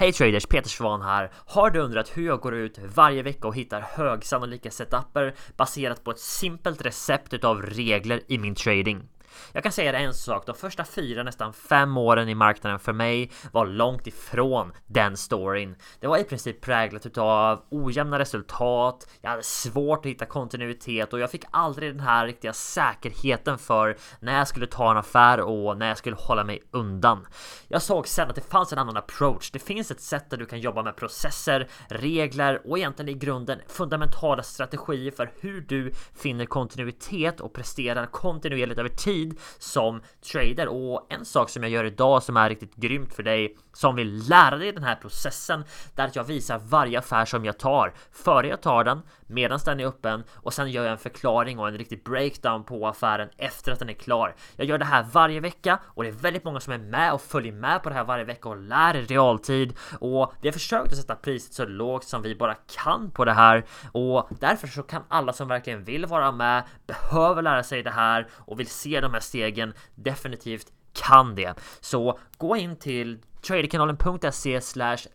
Hej traders! Peter Svan här. Har du undrat hur jag går ut varje vecka och hittar högsannolika setuper baserat på ett simpelt recept utav regler i min trading? Jag kan säga det en sak, de första fyra, nästan fem åren i marknaden för mig var långt ifrån den storyn. Det var i princip präglat utav ojämna resultat, jag hade svårt att hitta kontinuitet och jag fick aldrig den här riktiga säkerheten för när jag skulle ta en affär och när jag skulle hålla mig undan. Jag såg sen att det fanns en annan approach. Det finns ett sätt där du kan jobba med processer, regler och egentligen i grunden fundamentala strategier för hur du finner kontinuitet och presterar kontinuerligt över tid tid som trader. Och en sak som jag gör idag som är riktigt grymt för dig som vill lära dig den här processen där jag visar varje affär som jag tar. Före jag tar den medan den är öppen och sen gör jag en förklaring och en riktig breakdown på affären efter att den är klar. Jag gör det här varje vecka och det är väldigt många som är med och följer med på det här varje vecka och lär i realtid. Och vi har försökt att sätta priset så lågt som vi bara kan på det här. Och därför så kan alla som verkligen vill vara med behöver lära sig det här och vill se de här stegen definitivt kan det. Så gå in till traderkanalen.se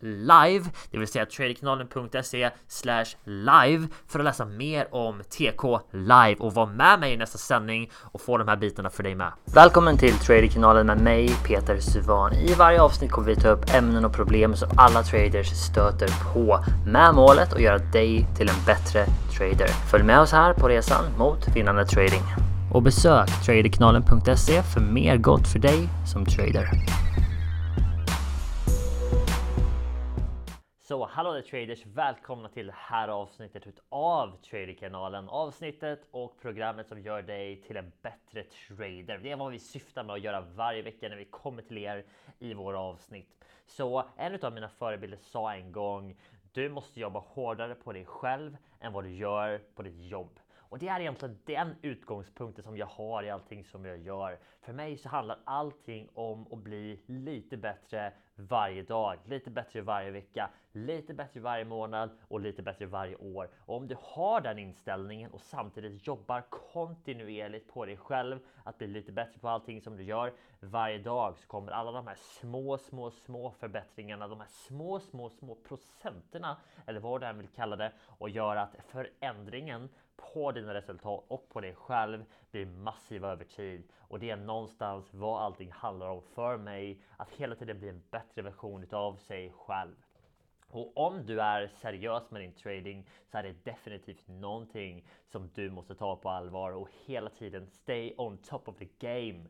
live, det vill säga traderkanalen.se live för att läsa mer om TK live och vara med mig i nästa sändning och få de här bitarna för dig med. Välkommen till Traderkanalen med mig Peter Suvan. I varje avsnitt kommer vi ta upp ämnen och problem som alla traders stöter på med målet att göra dig till en bättre trader. Följ med oss här på resan mot vinnande trading och besök traderkanalen.se för mer gott för dig som trader. Så hallå där traders! Välkomna till det här avsnittet av Traderkanalen. Avsnittet och programmet som gör dig till en bättre trader. Det är vad vi syftar med att göra varje vecka när vi kommer till er i våra avsnitt. Så en av mina förebilder sa en gång du måste jobba hårdare på dig själv än vad du gör på ditt jobb. Och det är egentligen den utgångspunkten som jag har i allting som jag gör. För mig så handlar allting om att bli lite bättre varje dag, lite bättre varje vecka, lite bättre varje månad och lite bättre varje år. Och om du har den inställningen och samtidigt jobbar kontinuerligt på dig själv att bli lite bättre på allting som du gör varje dag så kommer alla de här små, små, små förbättringarna, de här små, små, små procenterna eller vad du än vill kalla det och göra att förändringen på dina resultat och på dig själv blir massiva över tid. Och det är någonstans vad allting handlar om för mig. Att hela tiden bli en bättre version av sig själv. Och om du är seriös med din trading så är det definitivt någonting som du måste ta på allvar och hela tiden stay on top of the game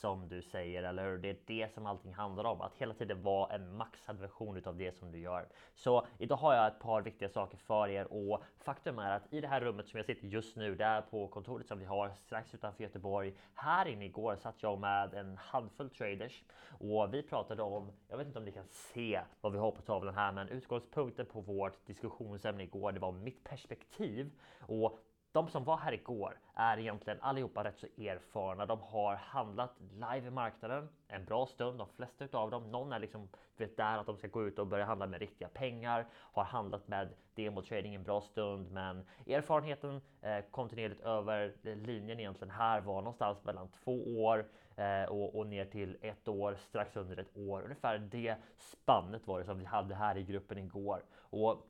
som du säger, eller hur? Det är det som allting handlar om, att hela tiden vara en maxad version utav det som du gör. Så idag har jag ett par viktiga saker för er och faktum är att i det här rummet som jag sitter just nu, där på kontoret som vi har strax utanför Göteborg. Här inne igår satt jag med en handfull traders och vi pratade om, jag vet inte om ni kan se vad vi har på tavlan här, men utgångspunkten på vårt diskussionsämne igår, det var mitt perspektiv och de som var här igår är egentligen allihopa rätt så erfarna. De har handlat live i marknaden en bra stund. De flesta av dem. Någon är liksom vet där att de ska gå ut och börja handla med riktiga pengar. Har handlat med demotrading en bra stund, men erfarenheten eh, kontinuerligt över linjen egentligen här var någonstans mellan två år eh, och, och ner till ett år, strax under ett år. Ungefär det spannet var det som vi hade här i gruppen igår och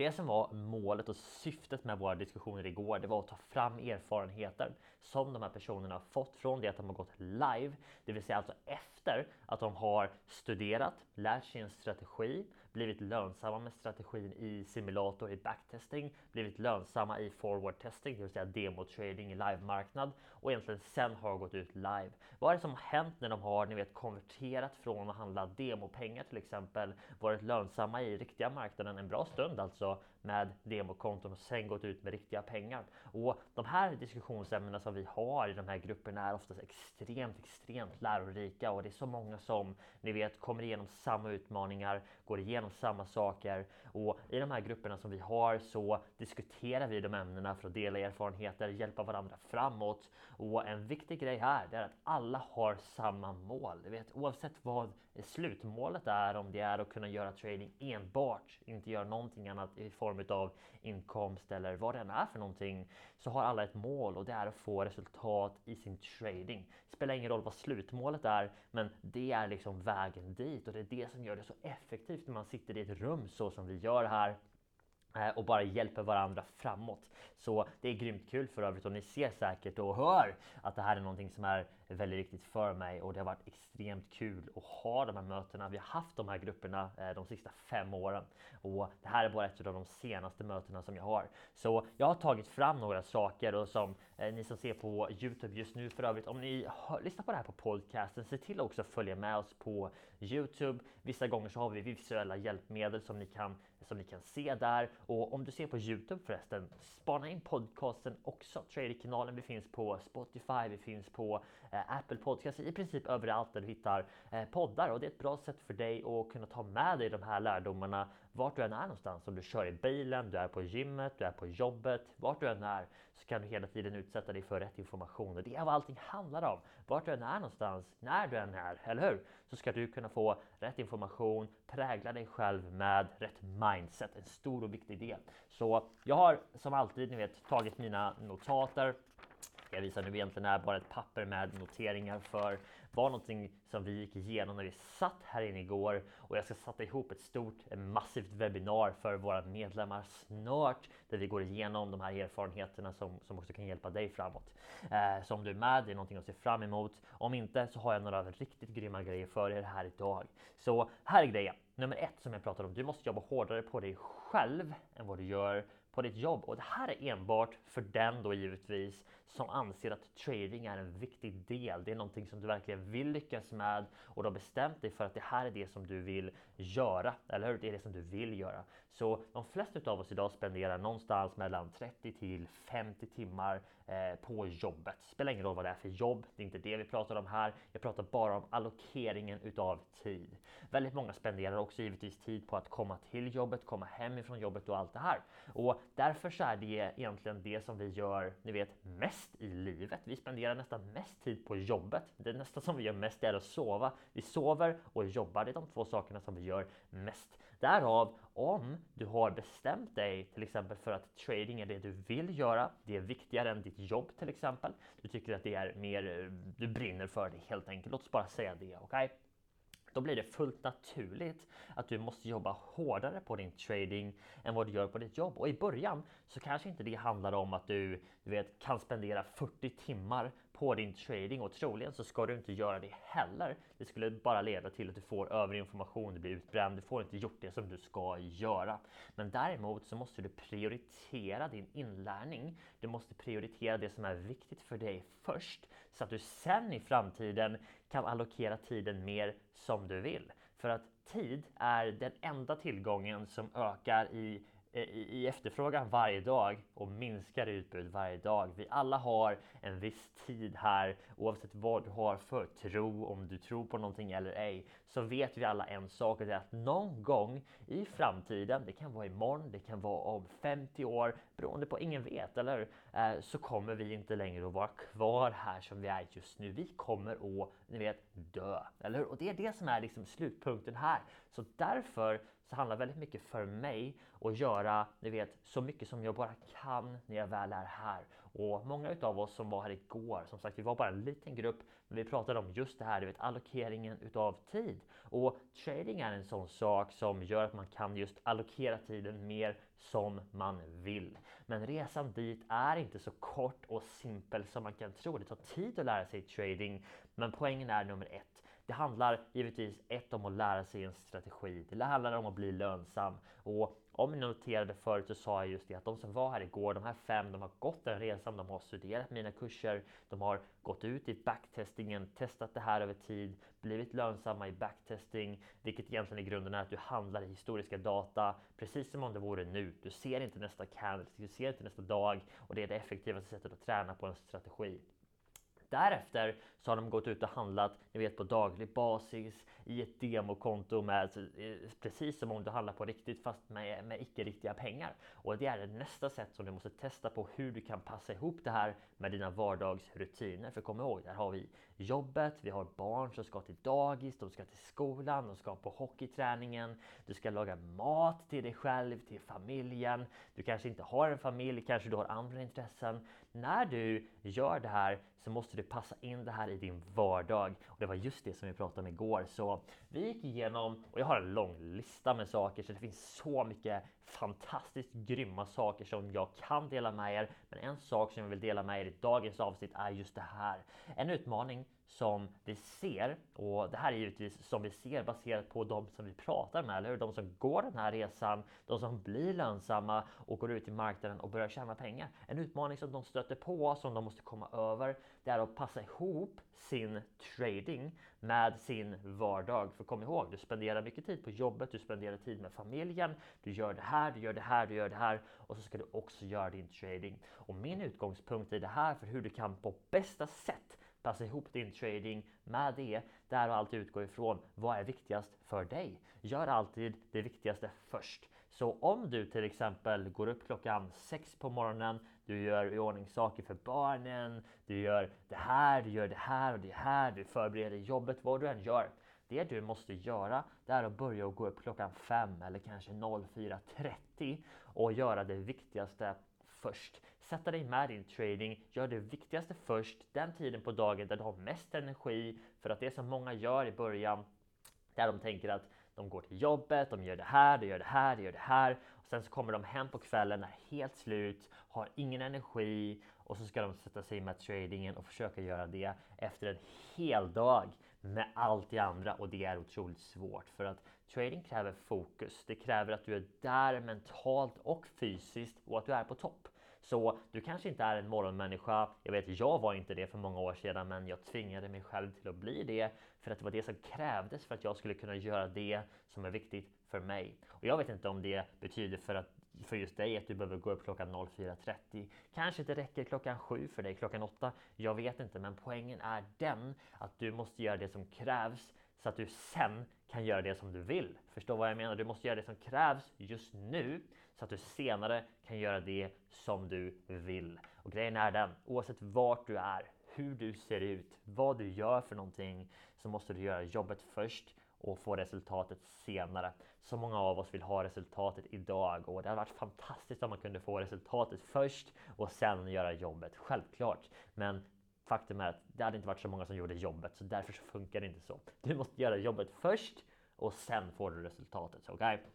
det som var målet och syftet med våra diskussioner igår, det var att ta fram erfarenheter som de här personerna fått från det att de har gått live, det vill säga alltså efter att de har studerat, lärt sig en strategi, blivit lönsamma med strategin i simulator i backtesting, blivit lönsamma i forward testing, det vill säga demotrading i livemarknad och egentligen sen har gått ut live. Vad är det som har hänt när de har ni vet konverterat från att handla demopengar till exempel, varit lönsamma i riktiga marknaden en bra stund alltså med demokonton och sen gått ut med riktiga pengar. Och de här diskussionsämnena som vi har i de här grupperna är oftast extremt, extremt lärorika och det är så många som ni vet kommer igenom samma utmaningar, går igenom samma saker och i de här grupperna som vi har så diskuterar vi de ämnena för att dela erfarenheter, hjälpa varandra framåt och en viktig grej här är att alla har samma mål. Du vet, oavsett vad slutmålet är, om det är att kunna göra trading enbart, inte göra någonting annat i form av inkomst eller vad det än är för någonting, så har alla ett mål och det är att få resultat i sin trading. Det spelar ingen roll vad slutmålet är, men det är liksom vägen dit och det är det som gör det så effektivt när man sitter i ett rum så som vi gör här eh, och bara hjälper varandra framåt. Så det är grymt kul för övrigt och ni ser säkert och hör att det här är någonting som är väldigt viktigt för mig och det har varit extremt kul att ha de här mötena. Vi har haft de här grupperna eh, de sista fem åren och det här är bara ett av de senaste mötena som jag har. Så jag har tagit fram några saker och som eh, ni som ser på Youtube just nu för övrigt. Om ni hör, lyssnar på det här på podcasten, se till också att följa med oss på Youtube. Vissa gånger så har vi visuella hjälpmedel som ni kan som ni kan se där. Och om du ser på Youtube förresten, spana in podcasten också. Trader-kanalen, vi finns på Spotify, vi finns på eh, Eh, Apple Podcast, i princip överallt där du hittar eh, poddar. Och det är ett bra sätt för dig att kunna ta med dig de här lärdomarna vart du än är någonstans. Om du kör i bilen, du är på gymmet, du är på jobbet, vart du än är så kan du hela tiden utsätta dig för rätt information. Och det är vad allting handlar om. Vart du än är någonstans, när du än är, eller hur? Så ska du kunna få rätt information, prägla dig själv med rätt mindset. En stor och viktig del. Så jag har som alltid, ni vet, tagit mina notater. Jag visar nu egentligen är bara ett papper med noteringar för var någonting som vi gick igenom när vi satt här inne igår och jag ska sätta ihop ett stort, eh, massivt webbinar för våra medlemmar snart där vi går igenom de här erfarenheterna som, som också kan hjälpa dig framåt. Eh, så om du är med, det är någonting att se fram emot. Om inte så har jag några riktigt grymma grejer för er här idag. Så här är grejen. Nummer ett som jag pratade om, du måste jobba hårdare på dig själv än vad du gör på ditt jobb. Och det här är enbart för den då givetvis som anser att trading är en viktig del. Det är någonting som du verkligen vill lyckas med och du har bestämt dig för att det här är det som du vill göra. Eller hur? Det är det som du vill göra. Så de flesta av oss idag spenderar någonstans mellan 30 till 50 timmar eh, på jobbet. Spelar ingen roll vad det är för jobb. Det är inte det vi pratar om här. Jag pratar bara om allokeringen utav tid. Väldigt många spenderar också givetvis tid på att komma till jobbet, komma hemifrån jobbet och allt det här. Och därför så är det egentligen det som vi gör, ni vet, mest i livet. Vi spenderar nästan mest tid på jobbet. Det nästa som vi gör mest är att sova. Vi sover och jobbar. Det är de två sakerna som vi gör mest. Därav, om du har bestämt dig till exempel för att trading är det du vill göra, det är viktigare än ditt jobb till exempel. Du tycker att det är mer, du brinner för det helt enkelt. Låt oss bara säga det, okej? Okay? Då blir det fullt naturligt att du måste jobba hårdare på din trading än vad du gör på ditt jobb. Och i början så kanske inte det handlar om att du, du vet, kan spendera 40 timmar på din trading och troligen så ska du inte göra det heller. Det skulle bara leda till att du får överinformation, du blir utbränd, du får inte gjort det som du ska göra. Men däremot så måste du prioritera din inlärning. Du måste prioritera det som är viktigt för dig först så att du sen i framtiden kan allokera tiden mer som du vill. För att tid är den enda tillgången som ökar i Eh, i efterfrågan varje dag och minskar i utbud varje dag. Vi alla har en viss tid här oavsett vad du har för tro, om du tror på någonting eller ej, så vet vi alla en sak och det är att någon gång i framtiden, det kan vara imorgon, det kan vara om 50 år, beroende på, ingen vet, eller eh, så kommer vi inte längre att vara kvar här som vi är just nu. Vi kommer att, ni vet, dö, eller hur? Och det är det som är liksom slutpunkten här. Så därför så handlar väldigt mycket för mig att göra, ni vet, så mycket som jag bara kan när jag väl är här. Och många utav oss som var här igår, som sagt, vi var bara en liten grupp, men vi pratade om just det här, du vet, allokeringen utav tid. Och trading är en sån sak som gör att man kan just allokera tiden mer som man vill. Men resan dit är inte så kort och simpel som man kan tro. Det tar tid att lära sig trading, men poängen är nummer ett. Det handlar givetvis ett om att lära sig en strategi. Det handlar om att bli lönsam. Och om ni noterade förut så sa jag just det att de som var här igår, de här fem, de har gått den resan, de har studerat mina kurser, de har gått ut i backtestingen, testat det här över tid, blivit lönsamma i backtesting, vilket egentligen i grunden är att du handlar i historiska data precis som om det vore nu. Du ser inte nästa candle, du ser inte nästa dag och det är det effektivaste sättet att träna på en strategi. Därefter så har de gått ut och handlat, ni vet på daglig basis i ett demokonto med alltså, eh, precis som om du handlar på riktigt fast med, med icke riktiga pengar. Och det är nästa sätt som du måste testa på hur du kan passa ihop det här med dina vardagsrutiner. För kom ihåg, där har vi jobbet, vi har barn som ska till dagis, de ska till skolan, de ska på hockeyträningen, du ska laga mat till dig själv, till familjen. Du kanske inte har en familj, kanske du har andra intressen. När du gör det här så måste du passa in det här i din vardag. Och det var just det som vi pratade om igår. Så vi gick igenom, och jag har en lång lista med saker, så det finns så mycket fantastiskt grymma saker som jag kan dela med er. Men en sak som jag vill dela med er i dagens avsnitt är just det här. En utmaning som vi ser och det här är givetvis som vi ser baserat på de som vi pratar med, eller hur? De som går den här resan, de som blir lönsamma och går ut i marknaden och börjar tjäna pengar. En utmaning som de stöter på som de måste komma över. Det är att passa ihop sin trading med sin vardag. För kom ihåg, du spenderar mycket tid på jobbet, du spenderar tid med familjen, du gör det här, du gör det här, du gör det här och så ska du också göra din trading. Och min utgångspunkt i det här för hur du kan på bästa sätt passa ihop din trading med det. Där och alltid utgår ifrån vad är viktigast för dig. Gör alltid det viktigaste först. Så om du till exempel går upp klockan sex på morgonen, du gör i ordning saker för barnen, du gör det här, du gör det här och det här, du förbereder jobbet, vad du än gör. Det du måste göra det är att börja och gå upp klockan 5 eller kanske 04.30 och göra det viktigaste först. Sätta dig med din trading, gör det viktigaste först, den tiden på dagen där du har mest energi. För att det som många gör i början, där de tänker att de går till jobbet, de gör det här, de gör det här, de gör det här. Och sen så kommer de hem på kvällen, är helt slut, har ingen energi och så ska de sätta sig med tradingen och försöka göra det efter en hel dag med allt det andra och det är otroligt svårt för att trading kräver fokus. Det kräver att du är där mentalt och fysiskt och att du är på topp. Så du kanske inte är en morgonmänniska. Jag vet, jag var inte det för många år sedan, men jag tvingade mig själv till att bli det för att det var det som krävdes för att jag skulle kunna göra det som är viktigt för mig. Och jag vet inte om det betyder för att för just dig att du behöver gå upp klockan 04.30. Kanske inte räcker klockan 7 för dig, klockan 8. Jag vet inte, men poängen är den att du måste göra det som krävs så att du sen kan göra det som du vill. Förstå vad jag menar? Du måste göra det som krävs just nu så att du senare kan göra det som du vill. Och grejen är den, oavsett vart du är, hur du ser ut, vad du gör för någonting så måste du göra jobbet först och få resultatet senare. Så många av oss vill ha resultatet idag och det hade varit fantastiskt om man kunde få resultatet först och sen göra jobbet. Självklart, men faktum är att det hade inte varit så många som gjorde jobbet så därför så funkar det inte så. Du måste göra jobbet först och sen får du resultatet. Okej? Okay?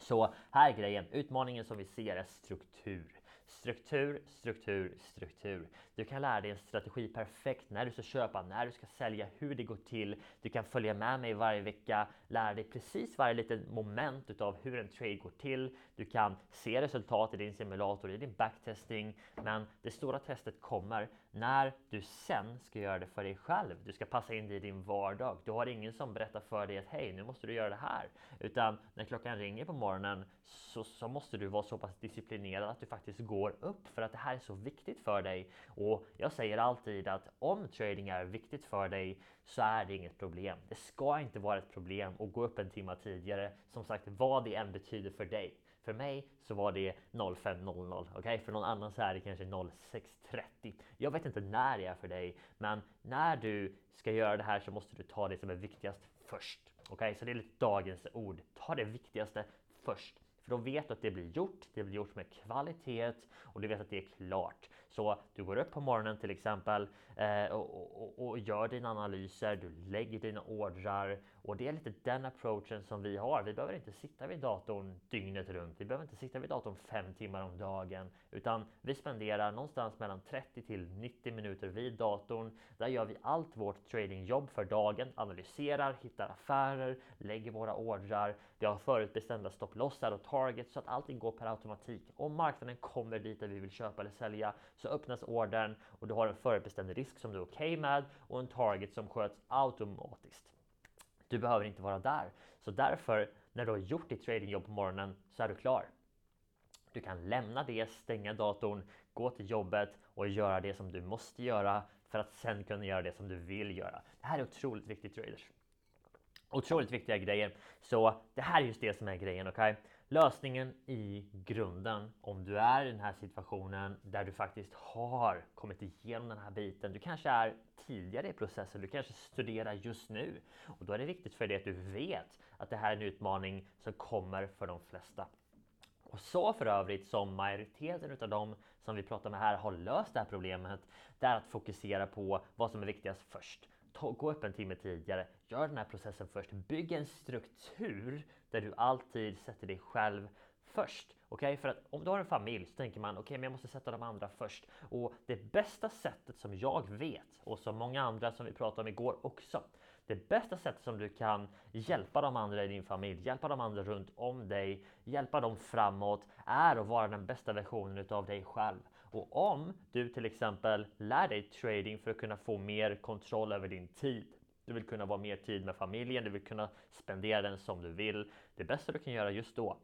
Så här är grejen. Utmaningen som vi ser är struktur. Struktur, struktur, struktur. Du kan lära dig en strategi perfekt när du ska köpa, när du ska sälja, hur det går till. Du kan följa med mig varje vecka, lära dig precis varje litet moment utav hur en trade går till. Du kan se resultat i din simulator, i din backtesting. Men det stora testet kommer när du sen ska göra det för dig själv. Du ska passa in det i din vardag. Du har ingen som berättar för dig att hej, nu måste du göra det här. Utan när klockan ringer på morgonen så, så måste du vara så pass disciplinerad att du faktiskt går upp för att det här är så viktigt för dig. Och jag säger alltid att om trading är viktigt för dig så är det inget problem. Det ska inte vara ett problem att gå upp en timme tidigare. Som sagt, vad det än betyder för dig. För mig så var det 05.00. Okej, okay? för någon annan så är det kanske 06.30. Jag vet inte när det är för dig, men när du ska göra det här så måste du ta det som är viktigast först. Okej, okay? så det är lite dagens ord. Ta det viktigaste först. För då vet du att det blir gjort, det blir gjort med kvalitet och du vet att det är klart. Så du går upp på morgonen till exempel eh, och, och, och, gör dina analyser, du lägger dina ordrar och det är lite den approachen som vi har. Vi behöver inte sitta vid datorn dygnet runt. Vi behöver inte sitta vid datorn fem timmar om dagen, utan vi spenderar någonstans mellan 30 till 90 minuter vid datorn. Där gör vi allt vårt tradingjobb för dagen, analyserar, hittar affärer, lägger våra ordrar. Vi har förutbestämda stopplossar och targets så att allting går per automatik. Om marknaden kommer dit där vi vill köpa eller sälja så öppnas ordern och du har en förutbestämd risk som du är okej okay med och en target som sköts automatiskt. Du behöver inte vara där. Så därför, när du har gjort ditt tradingjobb på morgonen så är du klar. Du kan lämna det, stänga datorn, gå till jobbet och göra det som du måste göra för att sen kunna göra det som du vill göra. Det här är otroligt viktigt traders. Otroligt viktiga grejer. Så det här är just det som är grejen, okej? Okay? Lösningen i grunden, om du är i den här situationen där du faktiskt har kommit igenom den här biten. Du kanske är tidigare i processen, du kanske studerar just nu och då är det viktigt för dig att du vet att det här är en utmaning som kommer för de flesta. Och så för övrigt som majoriteten av dem som vi pratar med här har löst det här problemet. Det är att fokusera på vad som är viktigast först. Ta, gå upp en timme tidigare, gör den här processen först. Bygg en struktur där du alltid sätter dig själv först. Okej, okay? för att om du har en familj så tänker man okej, okay, men jag måste sätta de andra först. Och det bästa sättet som jag vet och som många andra som vi pratade om igår också. Det bästa sättet som du kan hjälpa de andra i din familj, hjälpa de andra runt om dig, hjälpa dem framåt är att vara den bästa versionen utav dig själv. Och om du till exempel lär dig trading för att kunna få mer kontroll över din tid. Du vill kunna vara mer tid med familjen, du vill kunna spendera den som du vill. Det bästa du kan göra just då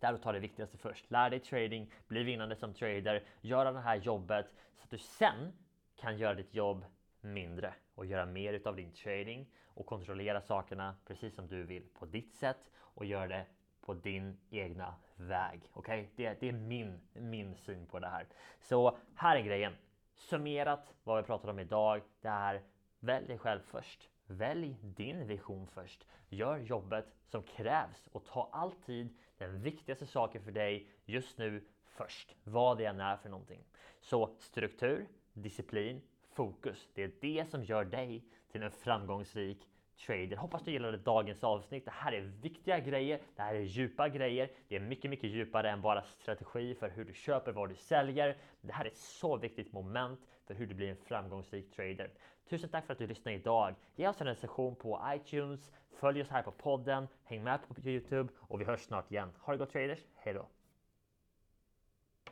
det är att ta det viktigaste först. Lär dig trading, bli vinnande som trader, göra det här jobbet så att du sen kan göra ditt jobb mindre och göra mer utav din trading och kontrollera sakerna precis som du vill på ditt sätt och göra det på din egna väg. Okej, okay? det, det, är min, min syn på det här. Så här är grejen. Summerat vad vi pratar om idag. Det är välj dig själv först. Välj din vision först. Gör jobbet som krävs och ta alltid den viktigaste saken för dig just nu först. Vad det än är för någonting. Så struktur, disciplin, fokus. Det är det som gör dig till en framgångsrik trader. Hoppas du gillade dagens avsnitt. Det här är viktiga grejer. Det här är djupa grejer. Det är mycket, mycket djupare än bara strategi för hur du köper, vad du säljer. Det här är ett så viktigt moment för hur du blir en framgångsrik trader. Tusen tack för att du lyssnade idag. Ge oss en recension på iTunes. Följ oss här på podden. Häng med på Youtube och vi hörs snart igen. Ha det gott traders. Hej då!